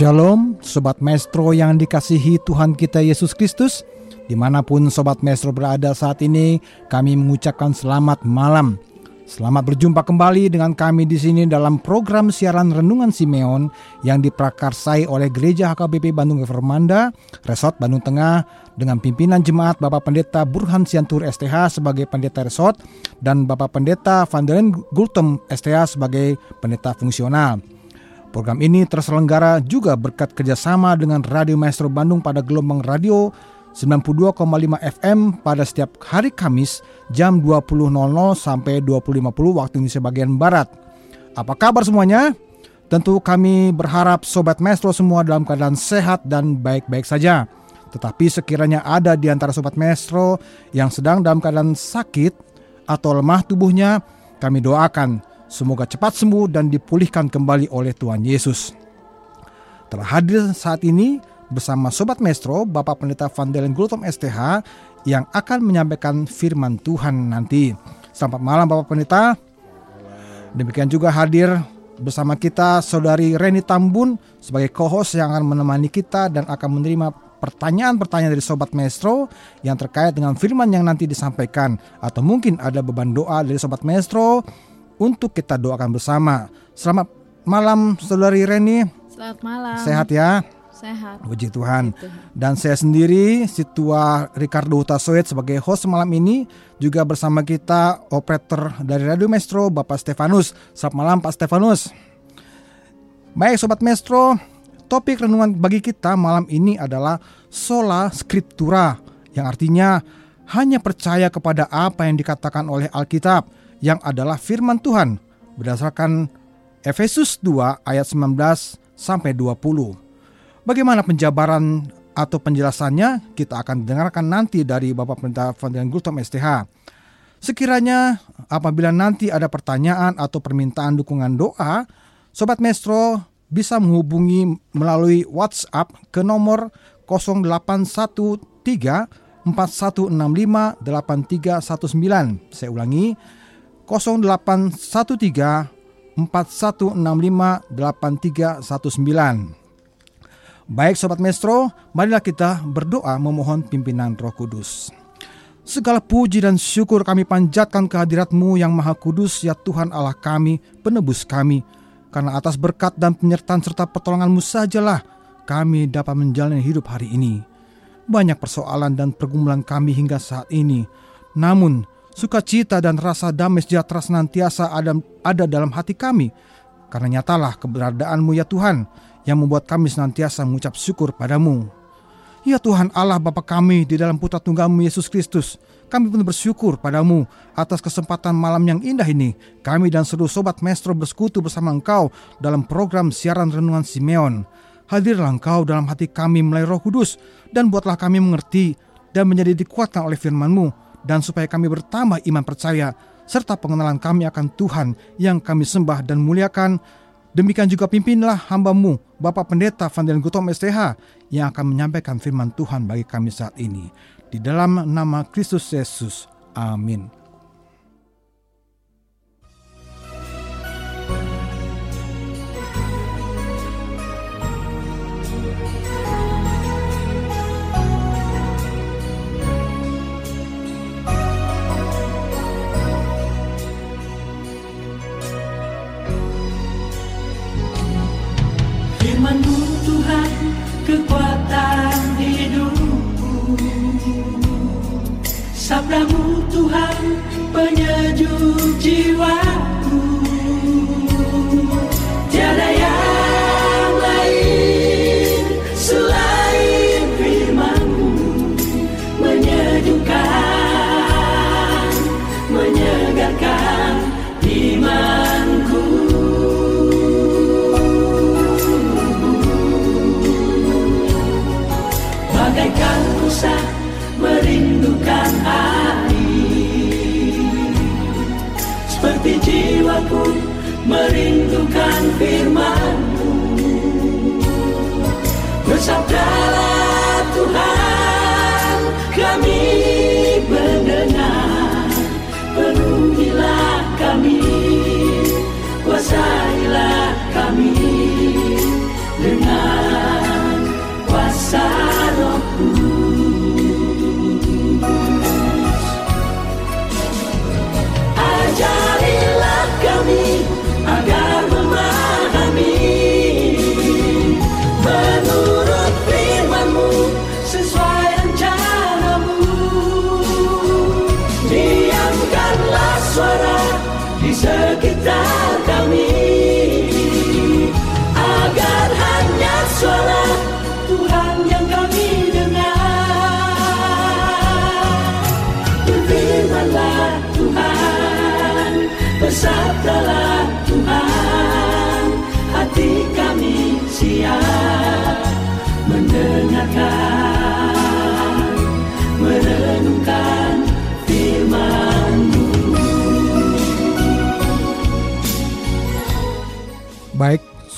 Shalom, Sobat Maestro yang dikasihi Tuhan kita Yesus Kristus. Di mana pun Sobat Maestro berada saat ini, kami mengucapkan selamat malam. Selamat berjumpa kembali dengan kami di sini dalam program siaran Renungan Simeon yang diprakarsai oleh Gereja HKBP Bandung Reformanda, Resort Bandung Tengah, dengan pimpinan jemaat Bapak Pendeta Burhan Siantur STH sebagai pendeta resort dan Bapak Pendeta Vandalen Gultem STH sebagai pendeta fungsional. Program ini terselenggara juga berkat kerjasama dengan Radio Maestro Bandung pada gelombang radio 92,5 FM pada setiap hari Kamis jam 20.00 sampai 20.50 waktu Indonesia bagian Barat. Apa kabar semuanya? Tentu kami berharap Sobat Maestro semua dalam keadaan sehat dan baik-baik saja. Tetapi sekiranya ada di antara Sobat Maestro yang sedang dalam keadaan sakit atau lemah tubuhnya, kami doakan Semoga cepat sembuh dan dipulihkan kembali oleh Tuhan Yesus. Telah hadir saat ini bersama Sobat Maestro, Bapak Pendeta Vandelen Gultom STH yang akan menyampaikan firman Tuhan nanti. Selamat malam Bapak Pendeta. Demikian juga hadir bersama kita Saudari Reni Tambun sebagai co-host yang akan menemani kita dan akan menerima pertanyaan-pertanyaan dari Sobat Maestro yang terkait dengan firman yang nanti disampaikan atau mungkin ada beban doa dari Sobat Maestro untuk kita doakan bersama. Selamat malam Saudari Reni. Selamat malam. Sehat ya? Sehat. Puji Tuhan. Dan saya sendiri, Situa Ricardo Hutasoet sebagai host malam ini, juga bersama kita operator dari Radio Mestro, Bapak Stefanus. Selamat malam Pak Stefanus. Baik Sobat Mestro, topik renungan bagi kita malam ini adalah Sola Scriptura, yang artinya hanya percaya kepada apa yang dikatakan oleh Alkitab, yang adalah firman Tuhan, berdasarkan Efesus 2 ayat 19 sampai 20. Bagaimana penjabaran atau penjelasannya kita akan dengarkan nanti dari Bapak Pendeta Fadilan Gultom STH. Sekiranya apabila nanti ada pertanyaan atau permintaan dukungan doa, Sobat Mestro bisa menghubungi melalui WhatsApp ke nomor 0813 4165 8319. Saya ulangi 0813 4165 8319. Baik Sobat Mestro, marilah kita berdoa memohon pimpinan roh kudus. Segala puji dan syukur kami panjatkan kehadiratmu yang maha kudus ya Tuhan Allah kami, penebus kami. Karena atas berkat dan penyertaan serta pertolonganmu sajalah kami dapat menjalani hidup hari ini. Banyak persoalan dan pergumulan kami hingga saat ini. Namun, sukacita dan rasa damai sejahtera senantiasa ada, ada dalam hati kami. Karena nyatalah keberadaanmu ya Tuhan, yang membuat kami senantiasa mengucap syukur padamu. Ya Tuhan Allah Bapa kami di dalam putra tunggalmu Yesus Kristus, kami pun bersyukur padamu atas kesempatan malam yang indah ini. Kami dan seluruh sobat Maestro bersekutu bersama engkau dalam program siaran Renungan Simeon. Hadirlah engkau dalam hati kami melalui roh kudus dan buatlah kami mengerti dan menjadi dikuatkan oleh firmanmu dan supaya kami bertambah iman percaya serta pengenalan kami akan Tuhan yang kami sembah dan muliakan Demikian juga pimpinlah hambamu, Bapak Pendeta Vandel Gutom STH, yang akan menyampaikan firman Tuhan bagi kami saat ini. Di dalam nama Kristus Yesus. Amin. Sabdamu Tuhan penyejuk jiwaku jiwaku merindukan firmanmu. Bersabdalah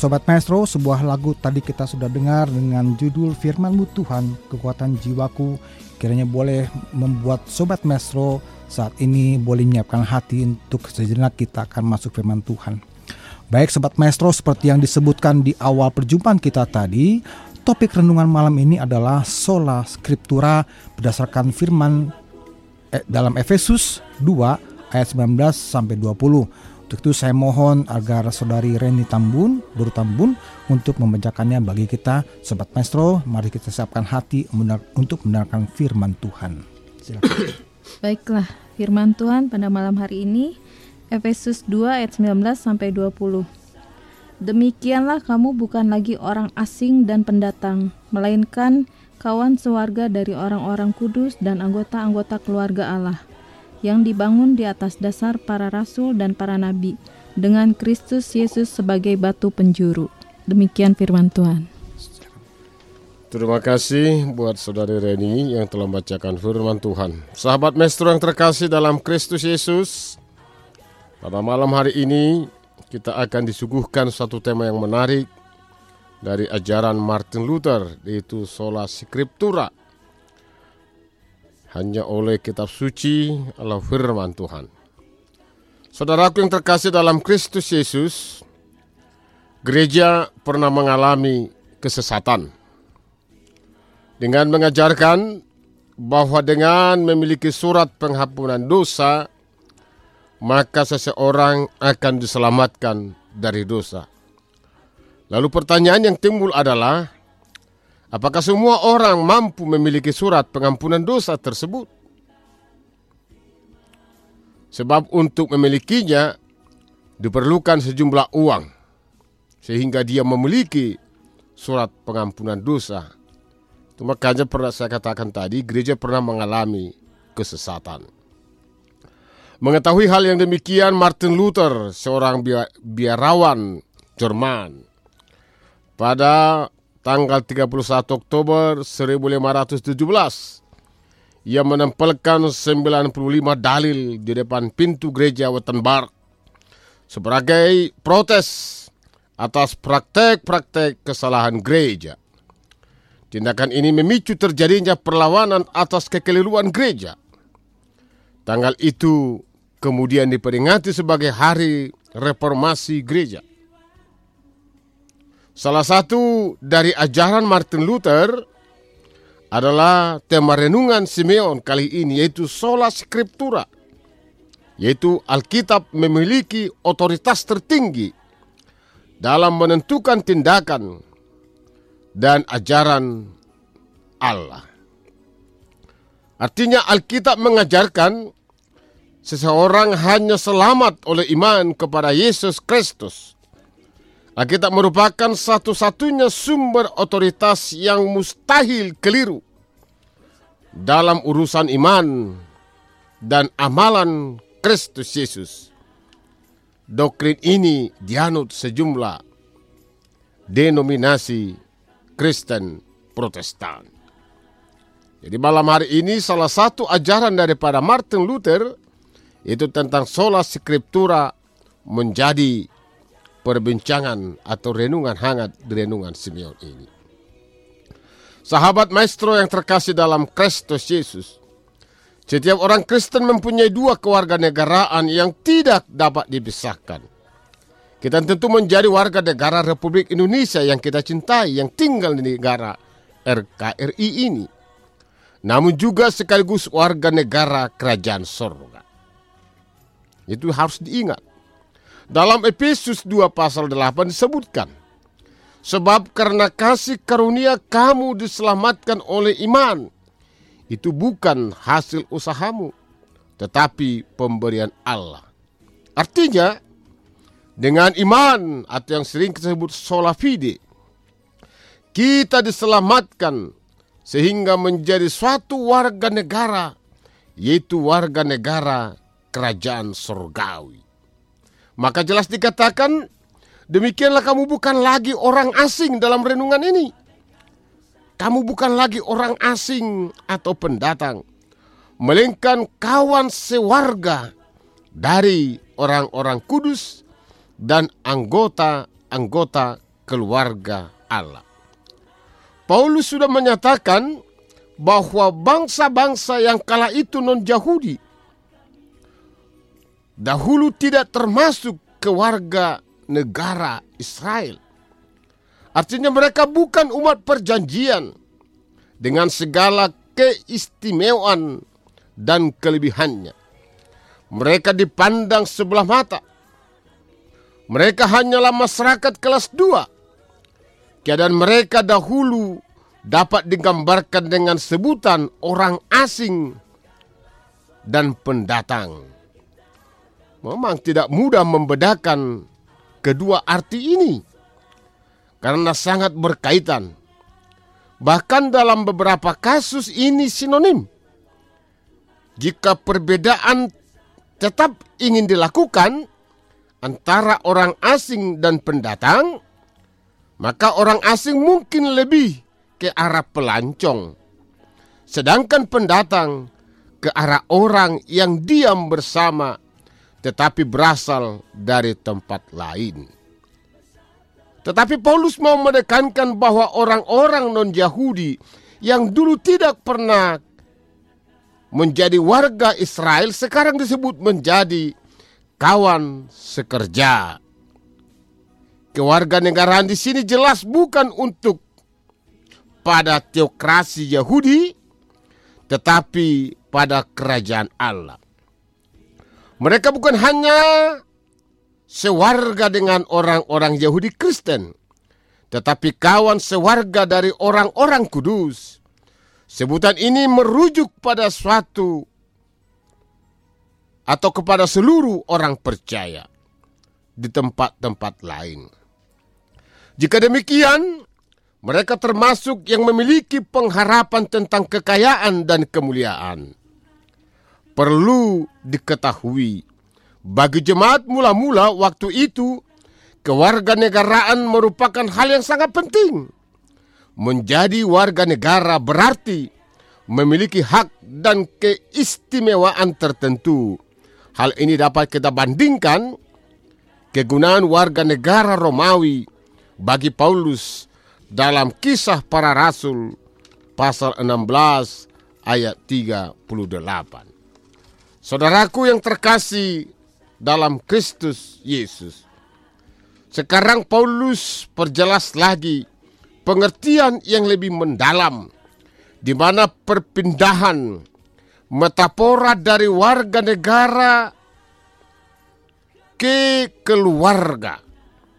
Sobat Maestro, sebuah lagu tadi kita sudah dengar dengan judul Firmanmu Tuhan, Kekuatan Jiwaku. Kiranya boleh membuat Sobat Maestro saat ini boleh menyiapkan hati untuk sejenak kita akan masuk firman Tuhan. Baik Sobat Maestro seperti yang disebutkan di awal perjumpaan kita tadi, topik renungan malam ini adalah sola scriptura berdasarkan firman eh, dalam Efesus 2 ayat 19 sampai 20. Untuk itu saya mohon agar saudari Reni Tambun, Guru Tambun untuk membacakannya bagi kita Sobat Maestro. Mari kita siapkan hati untuk mendengarkan firman Tuhan. Silakan. Baiklah, firman Tuhan pada malam hari ini Efesus 2 ayat 19 sampai 20. Demikianlah kamu bukan lagi orang asing dan pendatang, melainkan kawan sewarga dari orang-orang kudus dan anggota-anggota keluarga Allah yang dibangun di atas dasar para rasul dan para nabi dengan Kristus Yesus sebagai batu penjuru. Demikian firman Tuhan. Terima kasih buat Saudari Reni yang telah membacakan firman Tuhan. Sahabat Maestro yang terkasih dalam Kristus Yesus, pada malam hari ini kita akan disuguhkan satu tema yang menarik dari ajaran Martin Luther, yaitu sola scriptura hanya oleh kitab suci adalah firman Tuhan. Saudaraku yang terkasih dalam Kristus Yesus, gereja pernah mengalami kesesatan. Dengan mengajarkan bahwa dengan memiliki surat pengampunan dosa, maka seseorang akan diselamatkan dari dosa. Lalu pertanyaan yang timbul adalah, Apakah semua orang mampu memiliki surat pengampunan dosa tersebut? Sebab untuk memilikinya diperlukan sejumlah uang sehingga dia memiliki surat pengampunan dosa. Itu makanya pernah saya katakan tadi gereja pernah mengalami kesesatan. Mengetahui hal yang demikian Martin Luther seorang biarawan Jerman pada tanggal 31 Oktober 1517. Ia menempelkan 95 dalil di depan pintu gereja Wittenberg sebagai protes atas praktek-praktek kesalahan gereja. Tindakan ini memicu terjadinya perlawanan atas kekeliruan gereja. Tanggal itu kemudian diperingati sebagai hari reformasi gereja. Salah satu dari ajaran Martin Luther adalah tema renungan Simeon kali ini yaitu sola scriptura yaitu Alkitab memiliki otoritas tertinggi dalam menentukan tindakan dan ajaran Allah. Artinya Alkitab mengajarkan seseorang hanya selamat oleh iman kepada Yesus Kristus Alkitab merupakan satu-satunya sumber otoritas yang mustahil keliru dalam urusan iman dan amalan Kristus Yesus. Doktrin ini dianut sejumlah denominasi Kristen Protestan. Jadi malam hari ini salah satu ajaran daripada Martin Luther itu tentang sola scriptura menjadi perbincangan atau renungan hangat di renungan Simeon ini. Sahabat maestro yang terkasih dalam Kristus Yesus, setiap orang Kristen mempunyai dua kewarganegaraan yang tidak dapat dipisahkan. Kita tentu menjadi warga negara Republik Indonesia yang kita cintai, yang tinggal di negara RKRI ini. Namun juga sekaligus warga negara kerajaan sorga. Itu harus diingat. Dalam Efesus 2 pasal 8 disebutkan, Sebab karena kasih karunia kamu diselamatkan oleh iman. Itu bukan hasil usahamu, tetapi pemberian Allah. Artinya, dengan iman atau yang sering disebut sola fide, kita diselamatkan sehingga menjadi suatu warga negara, yaitu warga negara kerajaan surgawi. Maka jelas dikatakan, demikianlah kamu bukan lagi orang asing dalam renungan ini. Kamu bukan lagi orang asing atau pendatang, melainkan kawan sewarga dari orang-orang kudus dan anggota-anggota keluarga Allah. Paulus sudah menyatakan bahwa bangsa-bangsa yang kala itu non-Yahudi dahulu tidak termasuk ke warga negara Israel. Artinya mereka bukan umat perjanjian dengan segala keistimewaan dan kelebihannya. Mereka dipandang sebelah mata. Mereka hanyalah masyarakat kelas dua. Keadaan mereka dahulu dapat digambarkan dengan sebutan orang asing dan pendatang. Memang tidak mudah membedakan kedua arti ini karena sangat berkaitan. Bahkan dalam beberapa kasus ini sinonim. Jika perbedaan tetap ingin dilakukan antara orang asing dan pendatang, maka orang asing mungkin lebih ke arah pelancong, sedangkan pendatang ke arah orang yang diam bersama tetapi berasal dari tempat lain. Tetapi Paulus mau menekankan bahwa orang-orang non-Yahudi yang dulu tidak pernah menjadi warga Israel sekarang disebut menjadi kawan sekerja. Kewarganegaraan di sini jelas bukan untuk pada teokrasi Yahudi, tetapi pada kerajaan Allah. Mereka bukan hanya sewarga dengan orang-orang Yahudi Kristen, tetapi kawan sewarga dari orang-orang kudus. Sebutan ini merujuk pada suatu atau kepada seluruh orang percaya di tempat-tempat lain. Jika demikian, mereka termasuk yang memiliki pengharapan tentang kekayaan dan kemuliaan. Perlu diketahui, bagi jemaat mula-mula waktu itu, kewarganegaraan merupakan hal yang sangat penting. Menjadi warga negara berarti memiliki hak dan keistimewaan tertentu. Hal ini dapat kita bandingkan kegunaan warga negara Romawi bagi Paulus dalam kisah para rasul pasal 16 ayat 38. Saudaraku yang terkasih dalam Kristus Yesus. Sekarang Paulus perjelas lagi pengertian yang lebih mendalam di mana perpindahan metafora dari warga negara ke keluarga.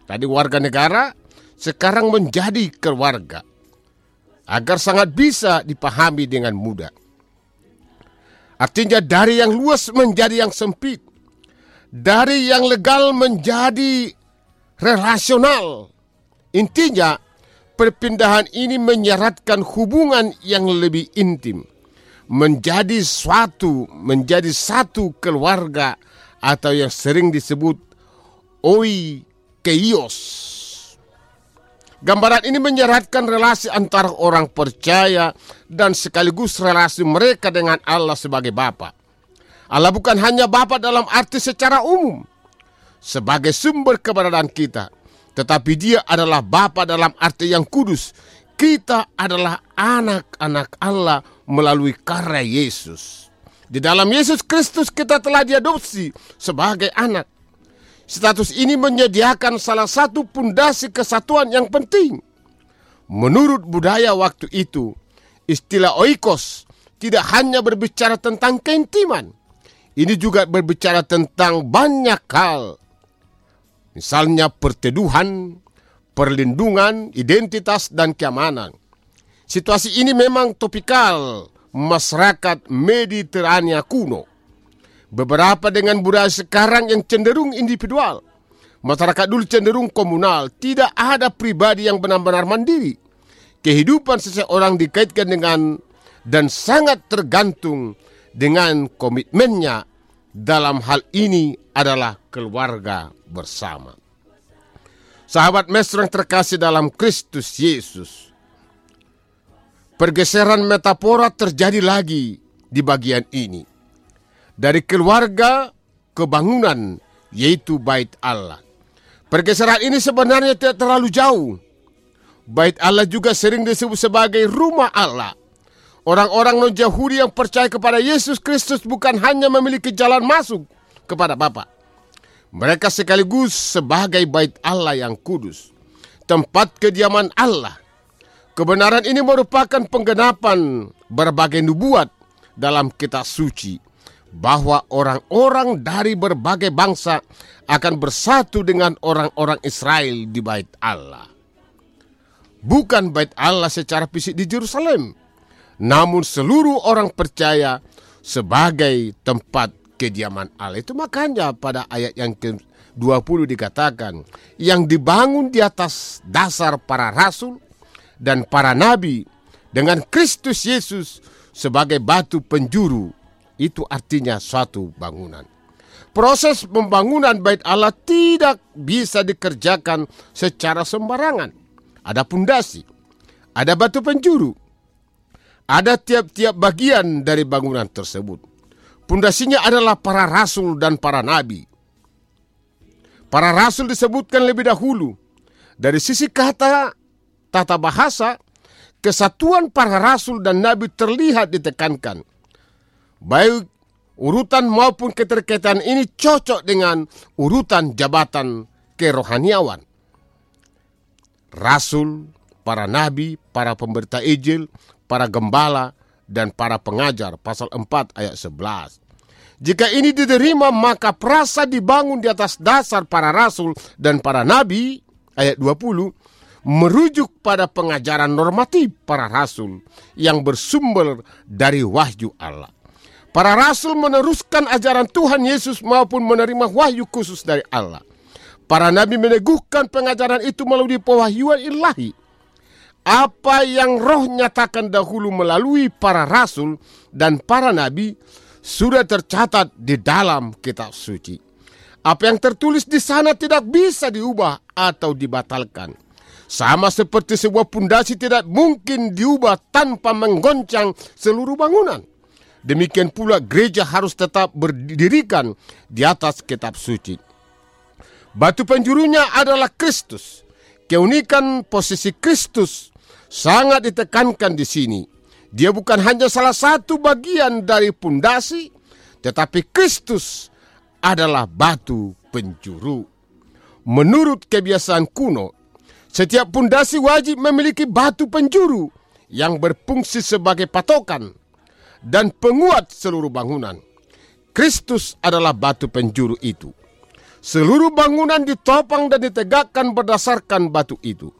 Tadi warga negara sekarang menjadi keluarga agar sangat bisa dipahami dengan mudah. Artinya dari yang luas menjadi yang sempit, dari yang legal menjadi relasional. Intinya perpindahan ini menyeratkan hubungan yang lebih intim, menjadi suatu, menjadi satu keluarga atau yang sering disebut oi keios Gambaran ini menyeratkan relasi antara orang percaya dan sekaligus relasi mereka dengan Allah sebagai Bapa. Allah bukan hanya Bapa dalam arti secara umum, sebagai sumber keberadaan kita, tetapi Dia adalah Bapa dalam arti yang kudus. Kita adalah anak-anak Allah melalui karya Yesus. Di dalam Yesus Kristus kita telah diadopsi sebagai anak. Status ini menyediakan salah satu pundasi kesatuan yang penting. Menurut budaya waktu itu, istilah oikos tidak hanya berbicara tentang keintiman. Ini juga berbicara tentang banyak hal. Misalnya perteduhan, perlindungan, identitas, dan keamanan. Situasi ini memang topikal masyarakat Mediterania kuno. Beberapa dengan budaya sekarang yang cenderung individual. Masyarakat dulu cenderung komunal, tidak ada pribadi yang benar-benar mandiri. Kehidupan seseorang dikaitkan dengan dan sangat tergantung dengan komitmennya dalam hal ini adalah keluarga bersama. Sahabat mesra yang terkasih dalam Kristus Yesus. Pergeseran metafora terjadi lagi di bagian ini dari keluarga ke bangunan yaitu bait Allah. Pergeseran ini sebenarnya tidak terlalu jauh. Bait Allah juga sering disebut sebagai rumah Allah. Orang-orang non-Yahudi yang percaya kepada Yesus Kristus bukan hanya memiliki jalan masuk kepada Bapa. Mereka sekaligus sebagai bait Allah yang kudus, tempat kediaman Allah. Kebenaran ini merupakan penggenapan berbagai nubuat dalam kitab suci bahwa orang-orang dari berbagai bangsa akan bersatu dengan orang-orang Israel di bait Allah. Bukan bait Allah secara fisik di Yerusalem, namun seluruh orang percaya sebagai tempat kediaman Allah. Itu makanya pada ayat yang ke-20 dikatakan yang dibangun di atas dasar para rasul dan para nabi dengan Kristus Yesus sebagai batu penjuru. Itu artinya suatu bangunan. Proses pembangunan bait Allah tidak bisa dikerjakan secara sembarangan. Ada pundasi, ada batu penjuru, ada tiap-tiap bagian dari bangunan tersebut. Pundasinya adalah para rasul dan para nabi. Para rasul disebutkan lebih dahulu. Dari sisi kata tata bahasa, kesatuan para rasul dan nabi terlihat ditekankan. Baik urutan maupun keterkaitan ini cocok dengan urutan jabatan kerohaniawan. Rasul, para nabi, para pemberita Injil, para gembala, dan para pengajar pasal 4 ayat 11. Jika ini diterima maka perasa dibangun di atas dasar para rasul dan para nabi ayat 20 merujuk pada pengajaran normatif para rasul yang bersumber dari wahyu Allah. Para rasul meneruskan ajaran Tuhan Yesus maupun menerima wahyu khusus dari Allah. Para nabi meneguhkan pengajaran itu melalui pewahyuan ilahi apa yang roh nyatakan dahulu melalui para rasul dan para nabi sudah tercatat di dalam kitab suci. Apa yang tertulis di sana tidak bisa diubah atau dibatalkan. Sama seperti sebuah pundasi tidak mungkin diubah tanpa menggoncang seluruh bangunan. Demikian pula gereja harus tetap berdirikan di atas kitab suci. Batu penjurunya adalah Kristus. Keunikan posisi Kristus sangat ditekankan di sini. Dia bukan hanya salah satu bagian dari pundasi, tetapi Kristus adalah batu penjuru. Menurut kebiasaan kuno, setiap pundasi wajib memiliki batu penjuru yang berfungsi sebagai patokan dan penguat seluruh bangunan. Kristus adalah batu penjuru itu. Seluruh bangunan ditopang dan ditegakkan berdasarkan batu itu.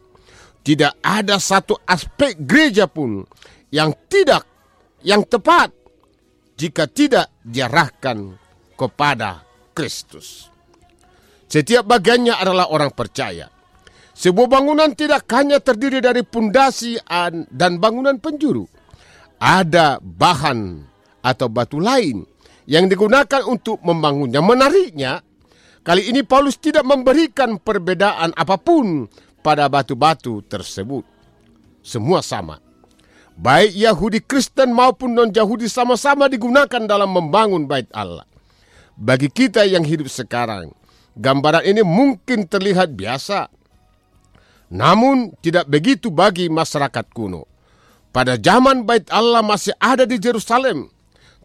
Tidak ada satu aspek gereja pun yang tidak, yang tepat jika tidak diarahkan kepada Kristus. Setiap bagiannya adalah orang percaya. Sebuah bangunan tidak hanya terdiri dari pundasi dan bangunan penjuru. Ada bahan atau batu lain yang digunakan untuk membangunnya. Menariknya, kali ini Paulus tidak memberikan perbedaan apa pun pada batu-batu tersebut. Semua sama. Baik Yahudi Kristen maupun non-Yahudi sama-sama digunakan dalam membangun bait Allah. Bagi kita yang hidup sekarang, gambaran ini mungkin terlihat biasa. Namun tidak begitu bagi masyarakat kuno. Pada zaman bait Allah masih ada di Yerusalem.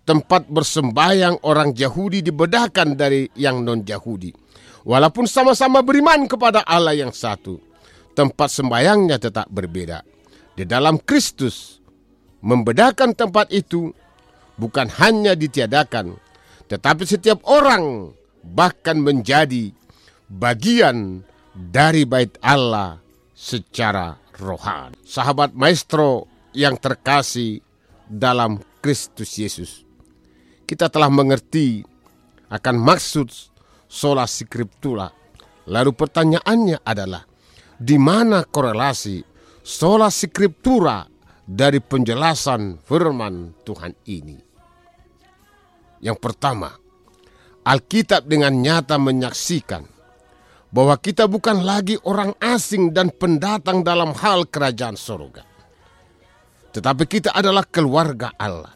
Tempat bersembayang orang Yahudi dibedakan dari yang non-Yahudi. Walaupun sama-sama beriman kepada Allah yang satu tempat sembayangnya tetap berbeda. Di dalam Kristus, membedakan tempat itu bukan hanya ditiadakan, tetapi setiap orang bahkan menjadi bagian dari bait Allah secara rohani. Sahabat maestro yang terkasih dalam Kristus Yesus. Kita telah mengerti akan maksud sola scriptura. Lalu pertanyaannya adalah, di mana korelasi sola scriptura dari penjelasan firman Tuhan ini. Yang pertama, Alkitab dengan nyata menyaksikan bahwa kita bukan lagi orang asing dan pendatang dalam hal kerajaan surga. Tetapi kita adalah keluarga Allah.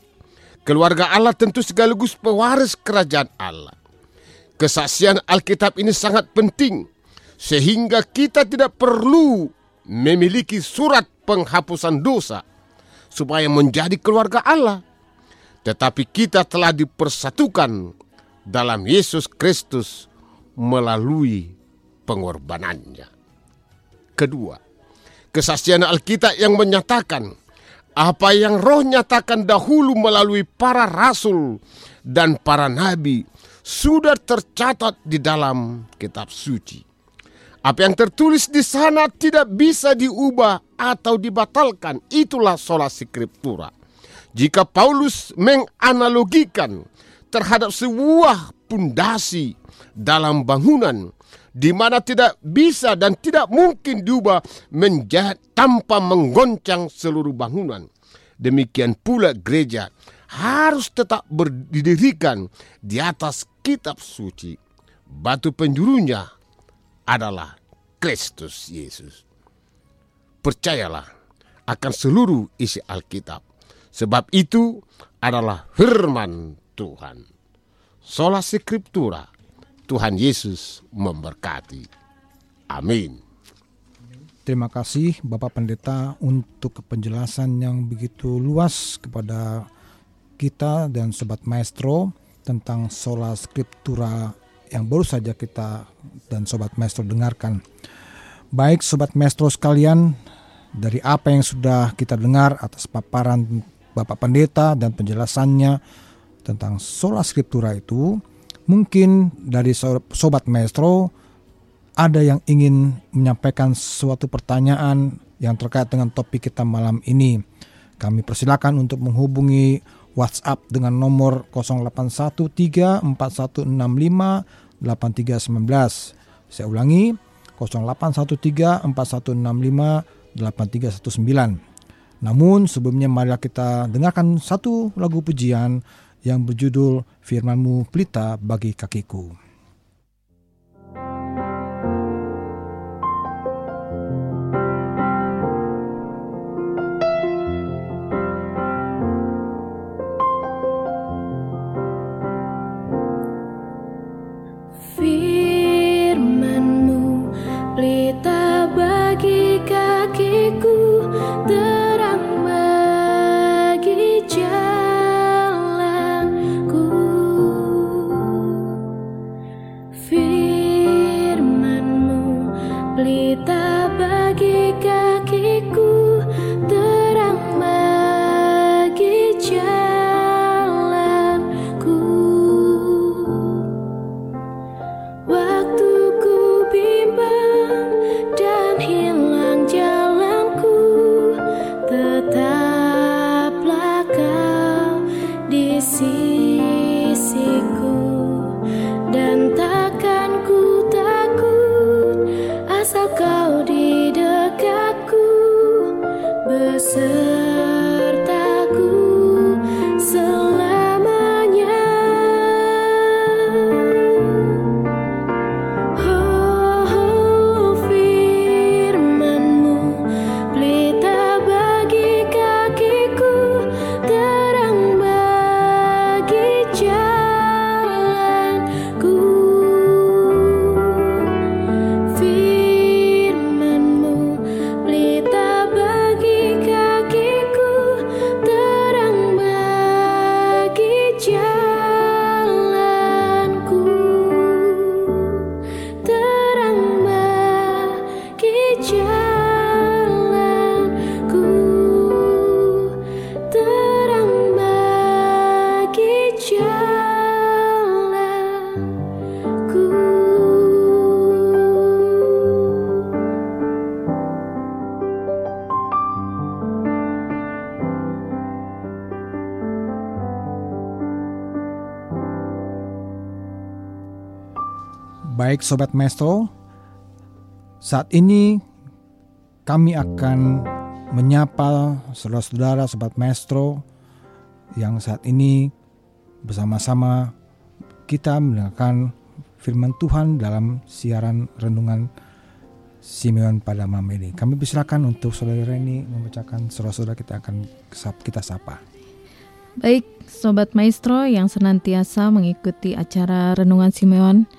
Keluarga Allah tentu sekaligus pewaris kerajaan Allah. Kesaksian Alkitab ini sangat penting sehingga kita tidak perlu memiliki surat penghapusan dosa supaya menjadi keluarga Allah. Tetapi kita telah dipersatukan dalam Yesus Kristus melalui pengorbanannya. Kedua, kesaksian Alkitab yang menyatakan apa yang roh nyatakan dahulu melalui para rasul dan para nabi sudah tercatat di dalam kitab suci. Apa yang tertulis di sana tidak bisa diubah atau dibatalkan. Itulah sola scriptura. Jika Paulus menganalogikan terhadap sebuah pundasi dalam bangunan di mana tidak bisa dan tidak mungkin diubah menjadi tanpa menggoncang seluruh bangunan. Demikian pula gereja harus tetap berdirikan di atas kitab suci. Batu penjurunya adalah Kristus Yesus. Percayalah akan seluruh isi Alkitab. Sebab itu adalah firman Tuhan. Sola Scriptura Tuhan Yesus memberkati. Amin. Terima kasih Bapak Pendeta untuk penjelasan yang begitu luas kepada kita dan Sobat Maestro tentang sola scriptura yang baru saja kita dan Sobat Maestro dengarkan. Baik Sobat Maestro sekalian, dari apa yang sudah kita dengar atas paparan Bapak Pendeta dan penjelasannya tentang sola scriptura itu, Mungkin dari sobat maestro ada yang ingin menyampaikan suatu pertanyaan yang terkait dengan topik kita malam ini. Kami persilakan untuk menghubungi WhatsApp dengan nomor 081341658319. Saya ulangi 081341658319. Namun sebelumnya mari kita dengarkan satu lagu pujian yang berjudul Firmanmu Pelita bagi kakiku. Baik Sobat Maestro, saat ini kami akan menyapa saudara-saudara Sobat Maestro yang saat ini bersama-sama kita mendengarkan firman Tuhan dalam siaran renungan Simeon pada malam ini. Kami persilakan untuk saudara Reni membacakan saudara-saudara kita akan kita sapa. Baik, Sobat Maestro yang senantiasa mengikuti acara Renungan Simeon,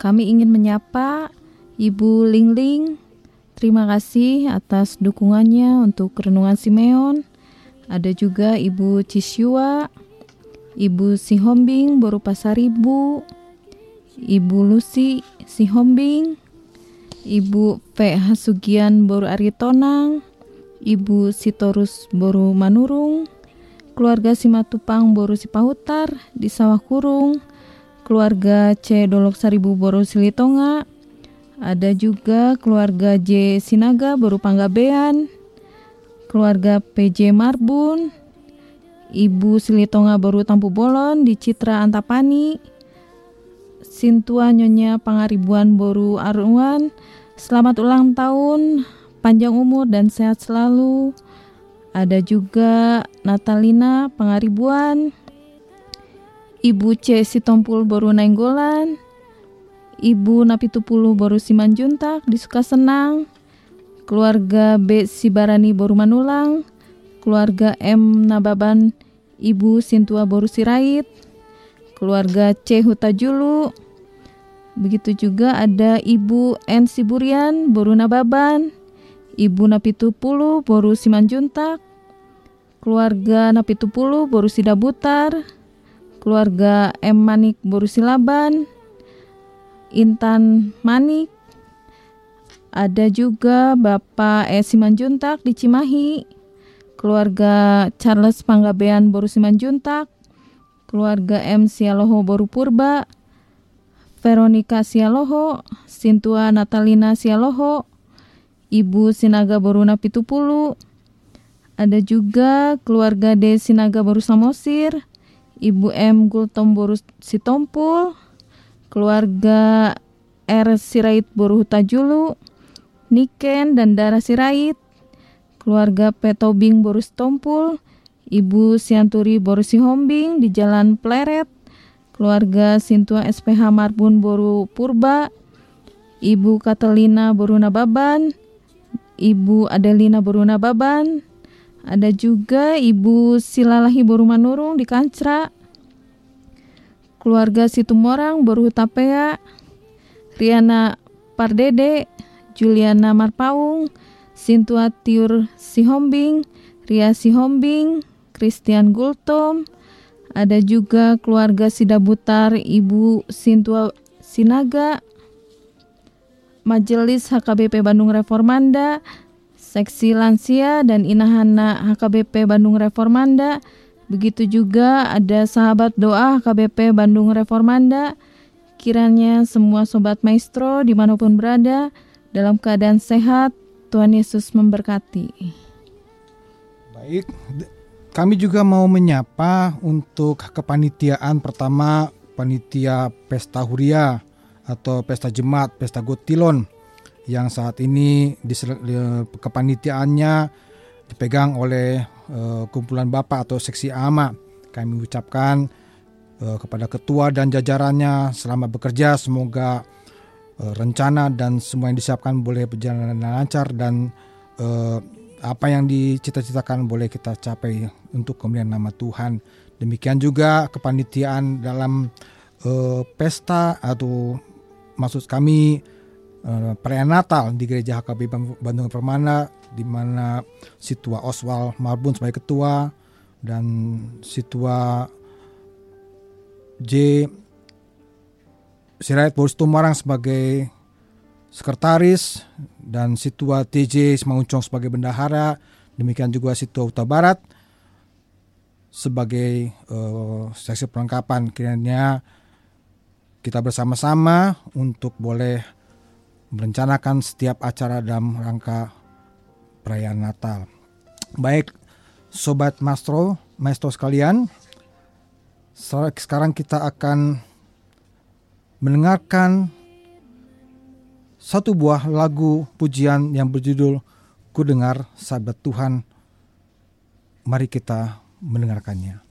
kami ingin menyapa Ibu Lingling. Terima kasih atas dukungannya untuk Renungan Simeon. Ada juga Ibu Cisyua, Ibu Sihombing Boru Pasaribu, Ibu Lucy Sihombing, Ibu P. Hasugian Boru Aritonang, Ibu Sitorus Boru Manurung, keluarga Simatupang Boru Sipahutar di Sawah Kurung, keluarga C. Dolok Saribu Boru Silitonga, ada juga keluarga J. Sinaga Boru Panggabean, keluarga PJ Marbun, Ibu Silitonga Boru Tampu Bolon di Citra Antapani, Sintua Nyonya Pangaribuan Boru Arungan, selamat ulang tahun, panjang umur dan sehat selalu. Ada juga Natalina Pangaribuan, Ibu C Sitompul Boru Nainggolan, Ibu Napitupulu Boru Simanjuntak di Sukasenang, keluarga B Sibarani Boru Manulang, keluarga M Nababan Ibu Sintua Boru Sirait, keluarga C Hutajulu, begitu juga ada Ibu N Siburian Boru Nababan, Ibu Napitupulu Boru Simanjuntak, keluarga Napitupulu Boru Sidabutar, keluarga M Manik Boru Silaban, Intan Manik, ada juga Bapak E. Simanjuntak di Cimahi, keluarga Charles Panggabean Boru Simanjuntak, keluarga M. Sialoho Boru Purba, Veronica Sialoho, Sintua Natalina Sialoho, Ibu Sinaga Boru Napitupulu, ada juga keluarga D. Sinaga Boru Samosir, Ibu M. Gultom Boru Sitompul, keluarga R. Sirait Boru Hutajulu, Niken dan Dara Sirait, keluarga Petobing Boris Tompul, Ibu Sianturi Boris Sihombing di Jalan Pleret, keluarga Sintua SPH Marbun Boru Purba, Ibu Katelina Boru Nababan, Ibu Adelina Boru Nababan, ada juga Ibu Silalahi Boru Manurung di Kancra, keluarga Situmorang Boru Tapea, Riana Pardede, Juliana Marpaung, Sintua Tiur Sihombing, Ria Sihombing, Christian Gultom, ada juga keluarga Sidabutar Ibu Sintua Sinaga, Majelis HKBP Bandung Reformanda, Seksi Lansia dan Inahana HKBP Bandung Reformanda, begitu juga ada sahabat doa HKBP Bandung Reformanda, kiranya semua sobat maestro di mana pun berada, dalam keadaan sehat. Tuhan Yesus memberkati. Baik, kami juga mau menyapa untuk kepanitiaan pertama panitia Pesta Huria atau Pesta Jemaat, Pesta Gotilon yang saat ini kepanitiaannya dipegang oleh uh, kumpulan Bapak atau seksi AMA. Kami ucapkan uh, kepada ketua dan jajarannya selamat bekerja, semoga uh, rencana dan semua yang disiapkan boleh berjalan dengan lancar dan apa yang dicita-citakan boleh kita capai untuk kemudian nama Tuhan. Demikian juga kepanitiaan dalam pesta atau maksud kami uh, Natal di Gereja HKB Bandung Permana di mana Situa Oswald Marbun sebagai ketua dan Situa J. Sirait Boris Tumarang sebagai sekretaris dan Situa TJ Semanguncong sebagai bendahara, demikian juga Situa Utara Barat sebagai uh, seksi perlengkapan. Kiranya kita bersama-sama untuk boleh merencanakan setiap acara dalam rangka perayaan Natal. Baik, sobat maestro, maestro sekalian, sekarang kita akan mendengarkan satu buah lagu pujian yang berjudul Ku dengar sahabat Tuhan. Mari kita mendengarkannya.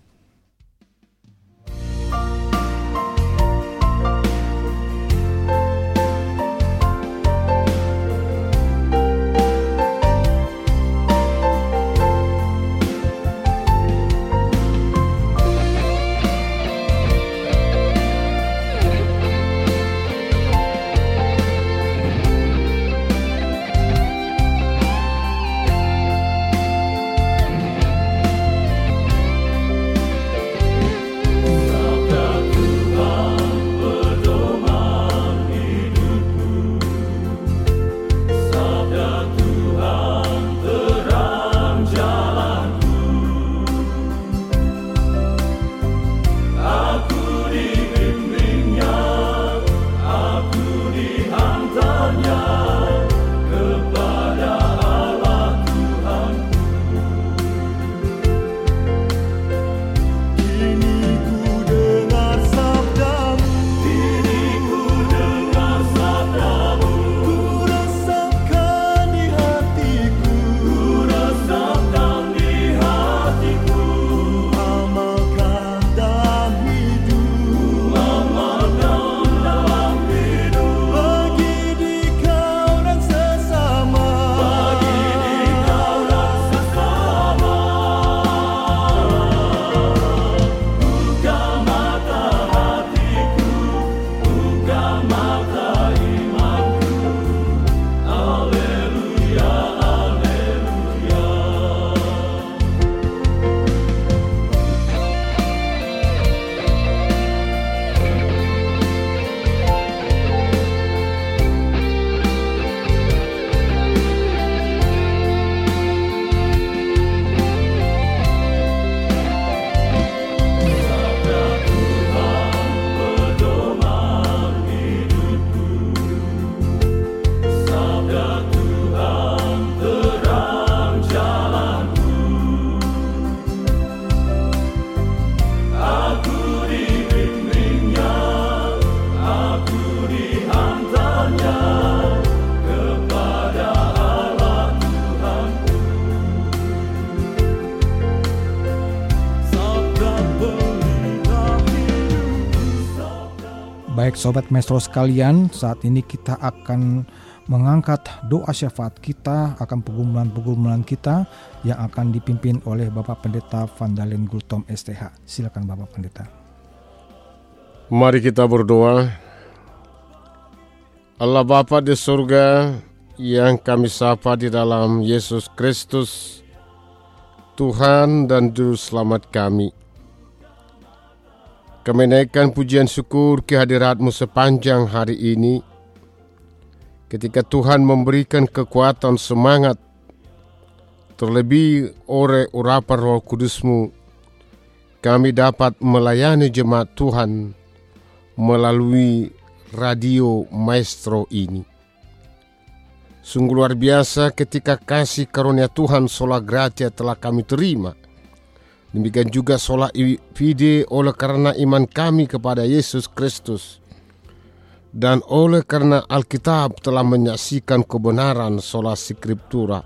Sobat Maestro sekalian, saat ini kita akan mengangkat doa syafaat kita akan pergumulan-pergumulan kita yang akan dipimpin oleh Bapak Pendeta Vandalen Gultom STH. Silakan Bapak Pendeta. Mari kita berdoa. Allah Bapa di surga yang kami sapa di dalam Yesus Kristus, Tuhan dan Juru Selamat kami. Kami naikkan pujian syukur kehadiratmu sepanjang hari ini. Ketika Tuhan memberikan kekuatan semangat, terlebih oleh urapan roh kudusmu, kami dapat melayani jemaat Tuhan melalui radio maestro ini. Sungguh luar biasa ketika kasih karunia Tuhan sola gratia telah kami terima – Demikian juga sholat fide oleh karena iman kami kepada Yesus Kristus. Dan oleh karena Alkitab telah menyaksikan kebenaran sholat skriptura.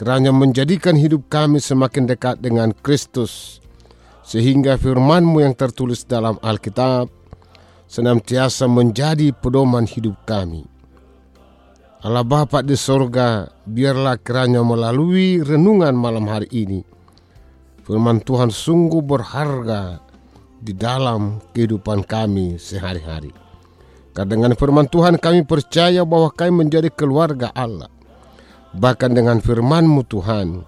Kerana menjadikan hidup kami semakin dekat dengan Kristus. Sehingga firmanmu yang tertulis dalam Alkitab senantiasa menjadi pedoman hidup kami. Allah Bapa di sorga, biarlah kiranya melalui renungan malam hari ini, Firman Tuhan sungguh berharga di dalam kehidupan kami sehari-hari. Karena dengan firman Tuhan kami percaya bahwa kami menjadi keluarga Allah. Bahkan dengan firman-Mu Tuhan,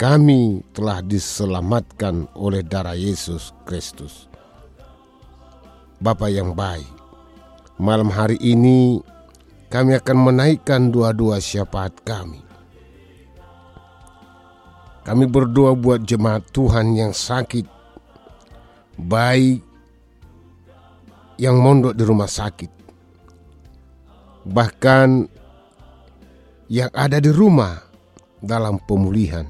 kami telah diselamatkan oleh darah Yesus Kristus. Bapa yang baik, malam hari ini kami akan menaikkan dua-dua syafaat kami. Kami berdoa buat jemaat Tuhan yang sakit, baik yang mondok di rumah sakit, bahkan yang ada di rumah dalam pemulihan.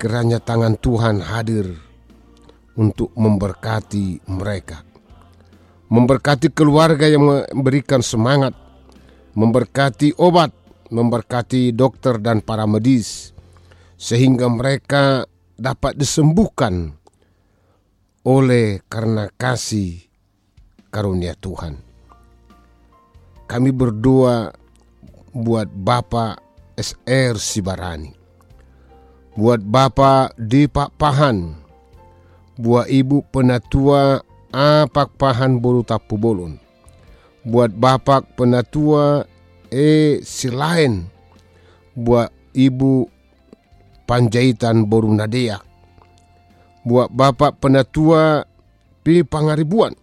Kiranya tangan Tuhan hadir untuk memberkati mereka. Memberkati keluarga yang memberikan semangat, memberkati obat, memberkati dokter dan para medis, sehingga mereka dapat disembuhkan oleh karena kasih karunia Tuhan. Kami berdoa buat Bapak SR Sibarani, buat Bapak Depak Pahan, buat Ibu Penatua Apak Pahan Bolu Tapu Bolon, buat Bapak Penatua E Silain, buat Ibu Panjaitan Boru Nadea. Buat bapak penatua Pi Pangaribuan.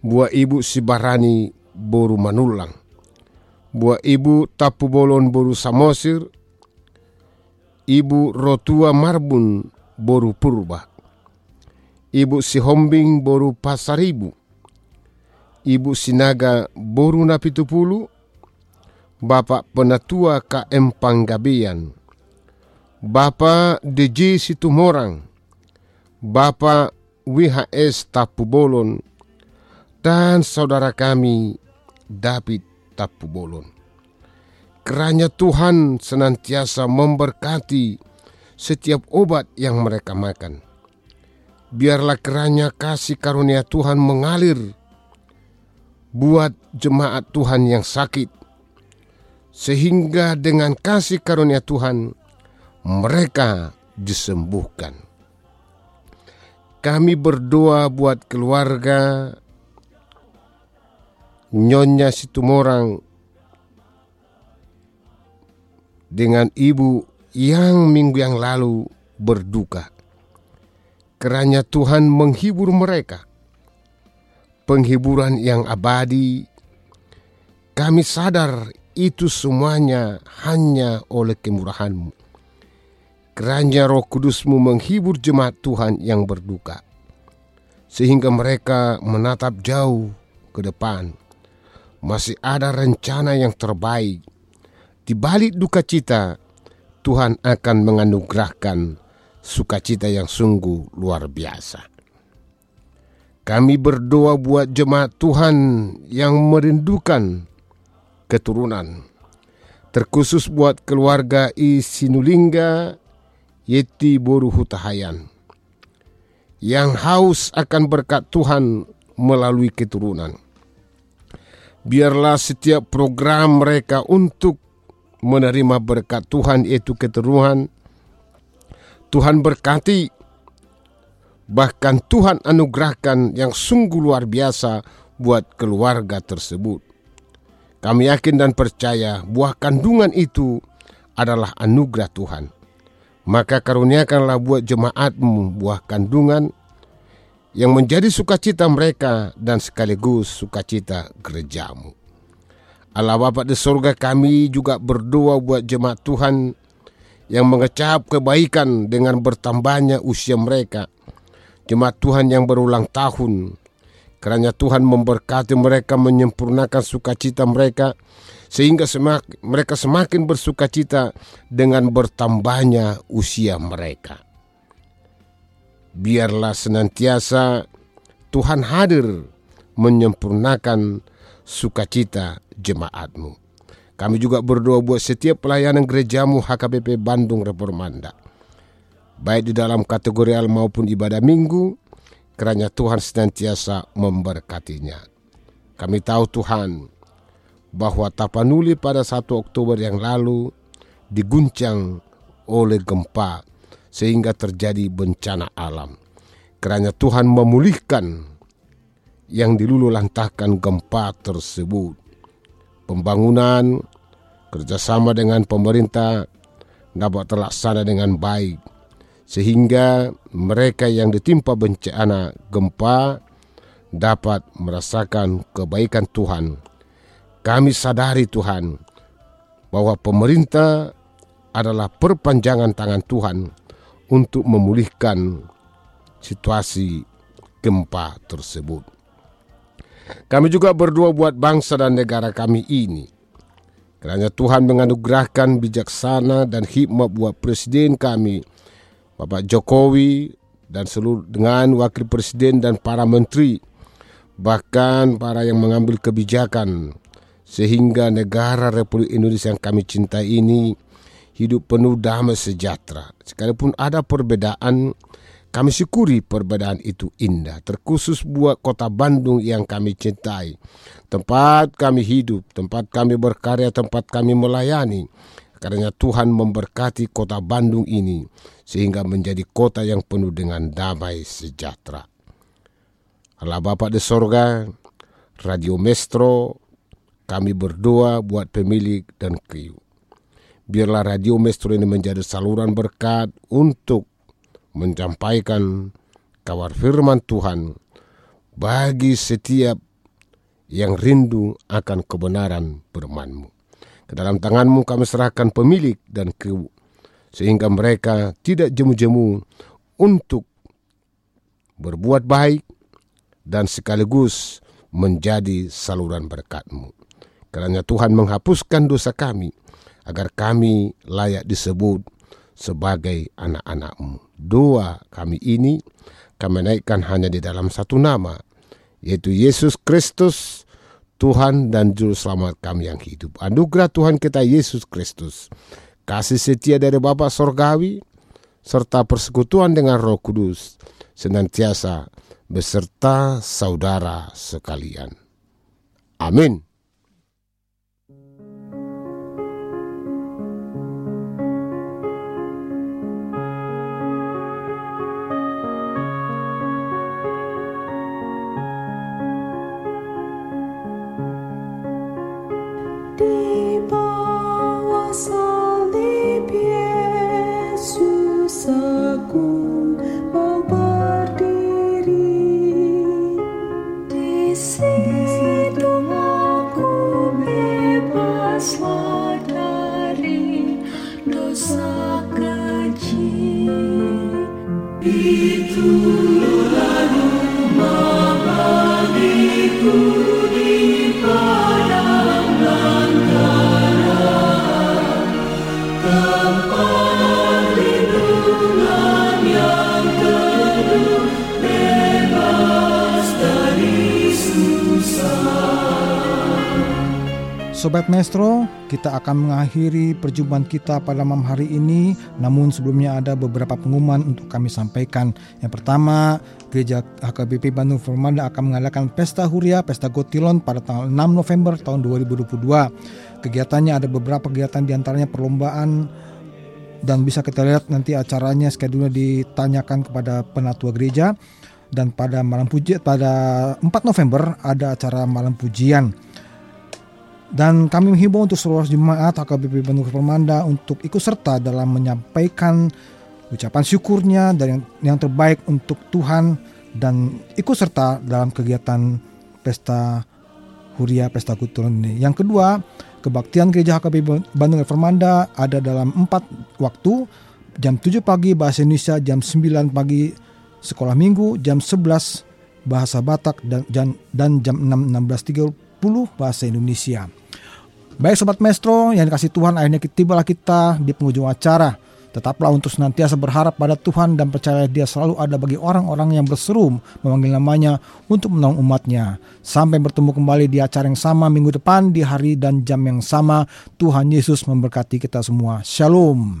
Buat ibu Sibarani Boru Manulang. Buat ibu Tapu Bolon Boru Samosir. Ibu Rotua Marbun Boru Purba. Ibu Sihombing Boru Pasaribu. Ibu Sinaga Boru Napitupulu. Bapak Penatua KM Panggabean Bapak DJ Situmorang, Bapak WHS Tapubolon, dan saudara kami David Tapubolon. Keranya Tuhan senantiasa memberkati setiap obat yang mereka makan. Biarlah keranya kasih karunia Tuhan mengalir buat jemaat Tuhan yang sakit. Sehingga dengan kasih karunia Tuhan, mereka disembuhkan. Kami berdoa buat keluarga Nyonya Situmorang dengan ibu yang minggu yang lalu berduka. Kerana Tuhan menghibur mereka. Penghiburan yang abadi. Kami sadar itu semuanya hanya oleh kemurahanmu Kerana roh kudusmu menghibur jemaat Tuhan yang berduka. Sehingga mereka menatap jauh ke depan. Masih ada rencana yang terbaik. Di balik duka cita, Tuhan akan menganugerahkan sukacita yang sungguh luar biasa. Kami berdoa buat jemaat Tuhan yang merindukan keturunan. Terkhusus buat keluarga Isinulinga Yeti Boru Hutahayan yang haus akan berkat Tuhan melalui keturunan. Biarlah setiap program mereka untuk menerima berkat Tuhan yaitu keturunan Tuhan berkati bahkan Tuhan anugerahkan yang sungguh luar biasa buat keluarga tersebut. Kami yakin dan percaya buah kandungan itu adalah anugerah Tuhan. Maka karuniakanlah buat jemaatmu buah kandungan yang menjadi sukacita mereka dan sekaligus sukacita gerejamu. Allah Bapa di surga kami juga berdoa buat jemaat Tuhan yang mengecap kebaikan dengan bertambahnya usia mereka. Jemaat Tuhan yang berulang tahun, kerana Tuhan memberkati mereka menyempurnakan sukacita mereka, sehingga semak, mereka semakin bersukacita dengan bertambahnya usia mereka. Biarlah senantiasa Tuhan hadir menyempurnakan sukacita jemaatmu. Kami juga berdoa buat setiap pelayanan gerejamu HKBP Bandung Reformanda. Baik di dalam kategori al maupun ibadah minggu, kerana Tuhan senantiasa memberkatinya. Kami tahu Tuhan bahwa Tapanuli pada 1 Oktober yang lalu diguncang oleh gempa sehingga terjadi bencana alam. Kerana Tuhan memulihkan yang dilululantahkan gempa tersebut pembangunan kerjasama dengan pemerintah dapat terlaksana dengan baik sehingga mereka yang ditimpa bencana gempa dapat merasakan kebaikan Tuhan. Kami sadari Tuhan bahwa pemerintah adalah perpanjangan tangan Tuhan untuk memulihkan situasi gempa tersebut. Kami juga berdoa buat bangsa dan negara kami ini. Kerana Tuhan menganugerahkan bijaksana dan hikmat buat presiden kami, Bapak Jokowi dan seluruh dengan wakil presiden dan para menteri, bahkan para yang mengambil kebijakan sehingga negara Republik Indonesia yang kami cintai ini hidup penuh damai sejahtera. Sekalipun ada perbedaan, kami syukuri perbedaan itu indah, terkhusus buat kota Bandung yang kami cintai. Tempat kami hidup, tempat kami berkarya, tempat kami melayani. Karena Tuhan memberkati kota Bandung ini sehingga menjadi kota yang penuh dengan damai sejahtera. Allah Bapa di sorga, Radio Mestro, kami berdoa buat pemilik dan kriu. Biarlah Radio Mestro ini menjadi saluran berkat untuk menyampaikan kabar firman Tuhan bagi setiap yang rindu akan kebenaran firman-Mu. Ke dalam tanganmu kami serahkan pemilik dan kru, sehingga mereka tidak jemu-jemu untuk berbuat baik dan sekaligus menjadi saluran berkat-Mu. Karena Tuhan menghapuskan dosa kami, agar kami layak disebut sebagai anak-anakmu. Doa kami ini kami naikkan hanya di dalam satu nama, yaitu Yesus Kristus, Tuhan dan Juru Selamat kami yang hidup. Anugerah Tuhan kita Yesus Kristus, kasih setia dari Bapa Sorgawi, serta persekutuan dengan Roh Kudus, senantiasa beserta saudara sekalian. Amin. Sobat Maestro, kita akan mengakhiri perjumpaan kita pada malam hari ini. Namun sebelumnya ada beberapa pengumuman untuk kami sampaikan. Yang pertama, Gereja HKBP Bandung Formanda akan mengadakan Pesta Huria, Pesta Gotilon pada tanggal 6 November tahun 2022. Kegiatannya ada beberapa kegiatan di antaranya perlombaan dan bisa kita lihat nanti acaranya schedule ditanyakan kepada penatua gereja dan pada malam puji pada 4 November ada acara malam pujian. Dan kami menghimbau untuk seluruh jemaat HKBP Bandung Permanda untuk ikut serta dalam menyampaikan ucapan syukurnya dan yang, yang terbaik untuk Tuhan dan ikut serta dalam kegiatan pesta Huria Pesta Kultur ini. Yang kedua, kebaktian Gereja HKBP Bandung Reformanda ada dalam empat waktu, jam 7 pagi bahasa Indonesia, jam 9 pagi sekolah minggu, jam 11 bahasa Batak dan, dan, dan jam 6 16.30 bahasa Indonesia. Baik Sobat Maestro, yang dikasih Tuhan akhirnya tibalah kita di penghujung acara. Tetaplah untuk senantiasa berharap pada Tuhan dan percaya dia selalu ada bagi orang-orang yang berseru memanggil namanya untuk menolong umatnya. Sampai bertemu kembali di acara yang sama minggu depan di hari dan jam yang sama. Tuhan Yesus memberkati kita semua. Shalom.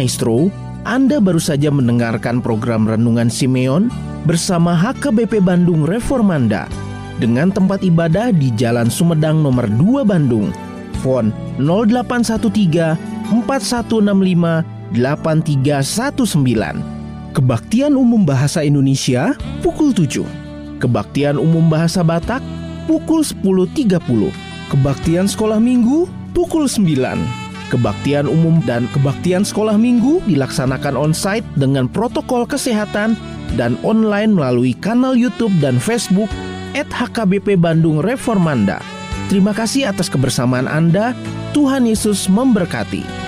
Maestro, Anda baru saja mendengarkan program Renungan Simeon bersama HKBP Bandung Reformanda dengan tempat ibadah di Jalan Sumedang nomor 2 Bandung. Fon 0813 4165 8319. Kebaktian Umum Bahasa Indonesia pukul 7. Kebaktian Umum Bahasa Batak pukul 10.30. Kebaktian Sekolah Minggu pukul 9. Kebaktian umum dan kebaktian sekolah minggu dilaksanakan on-site dengan protokol kesehatan dan online melalui kanal YouTube dan Facebook @HKBP Bandung Reformanda. Terima kasih atas kebersamaan Anda. Tuhan Yesus memberkati.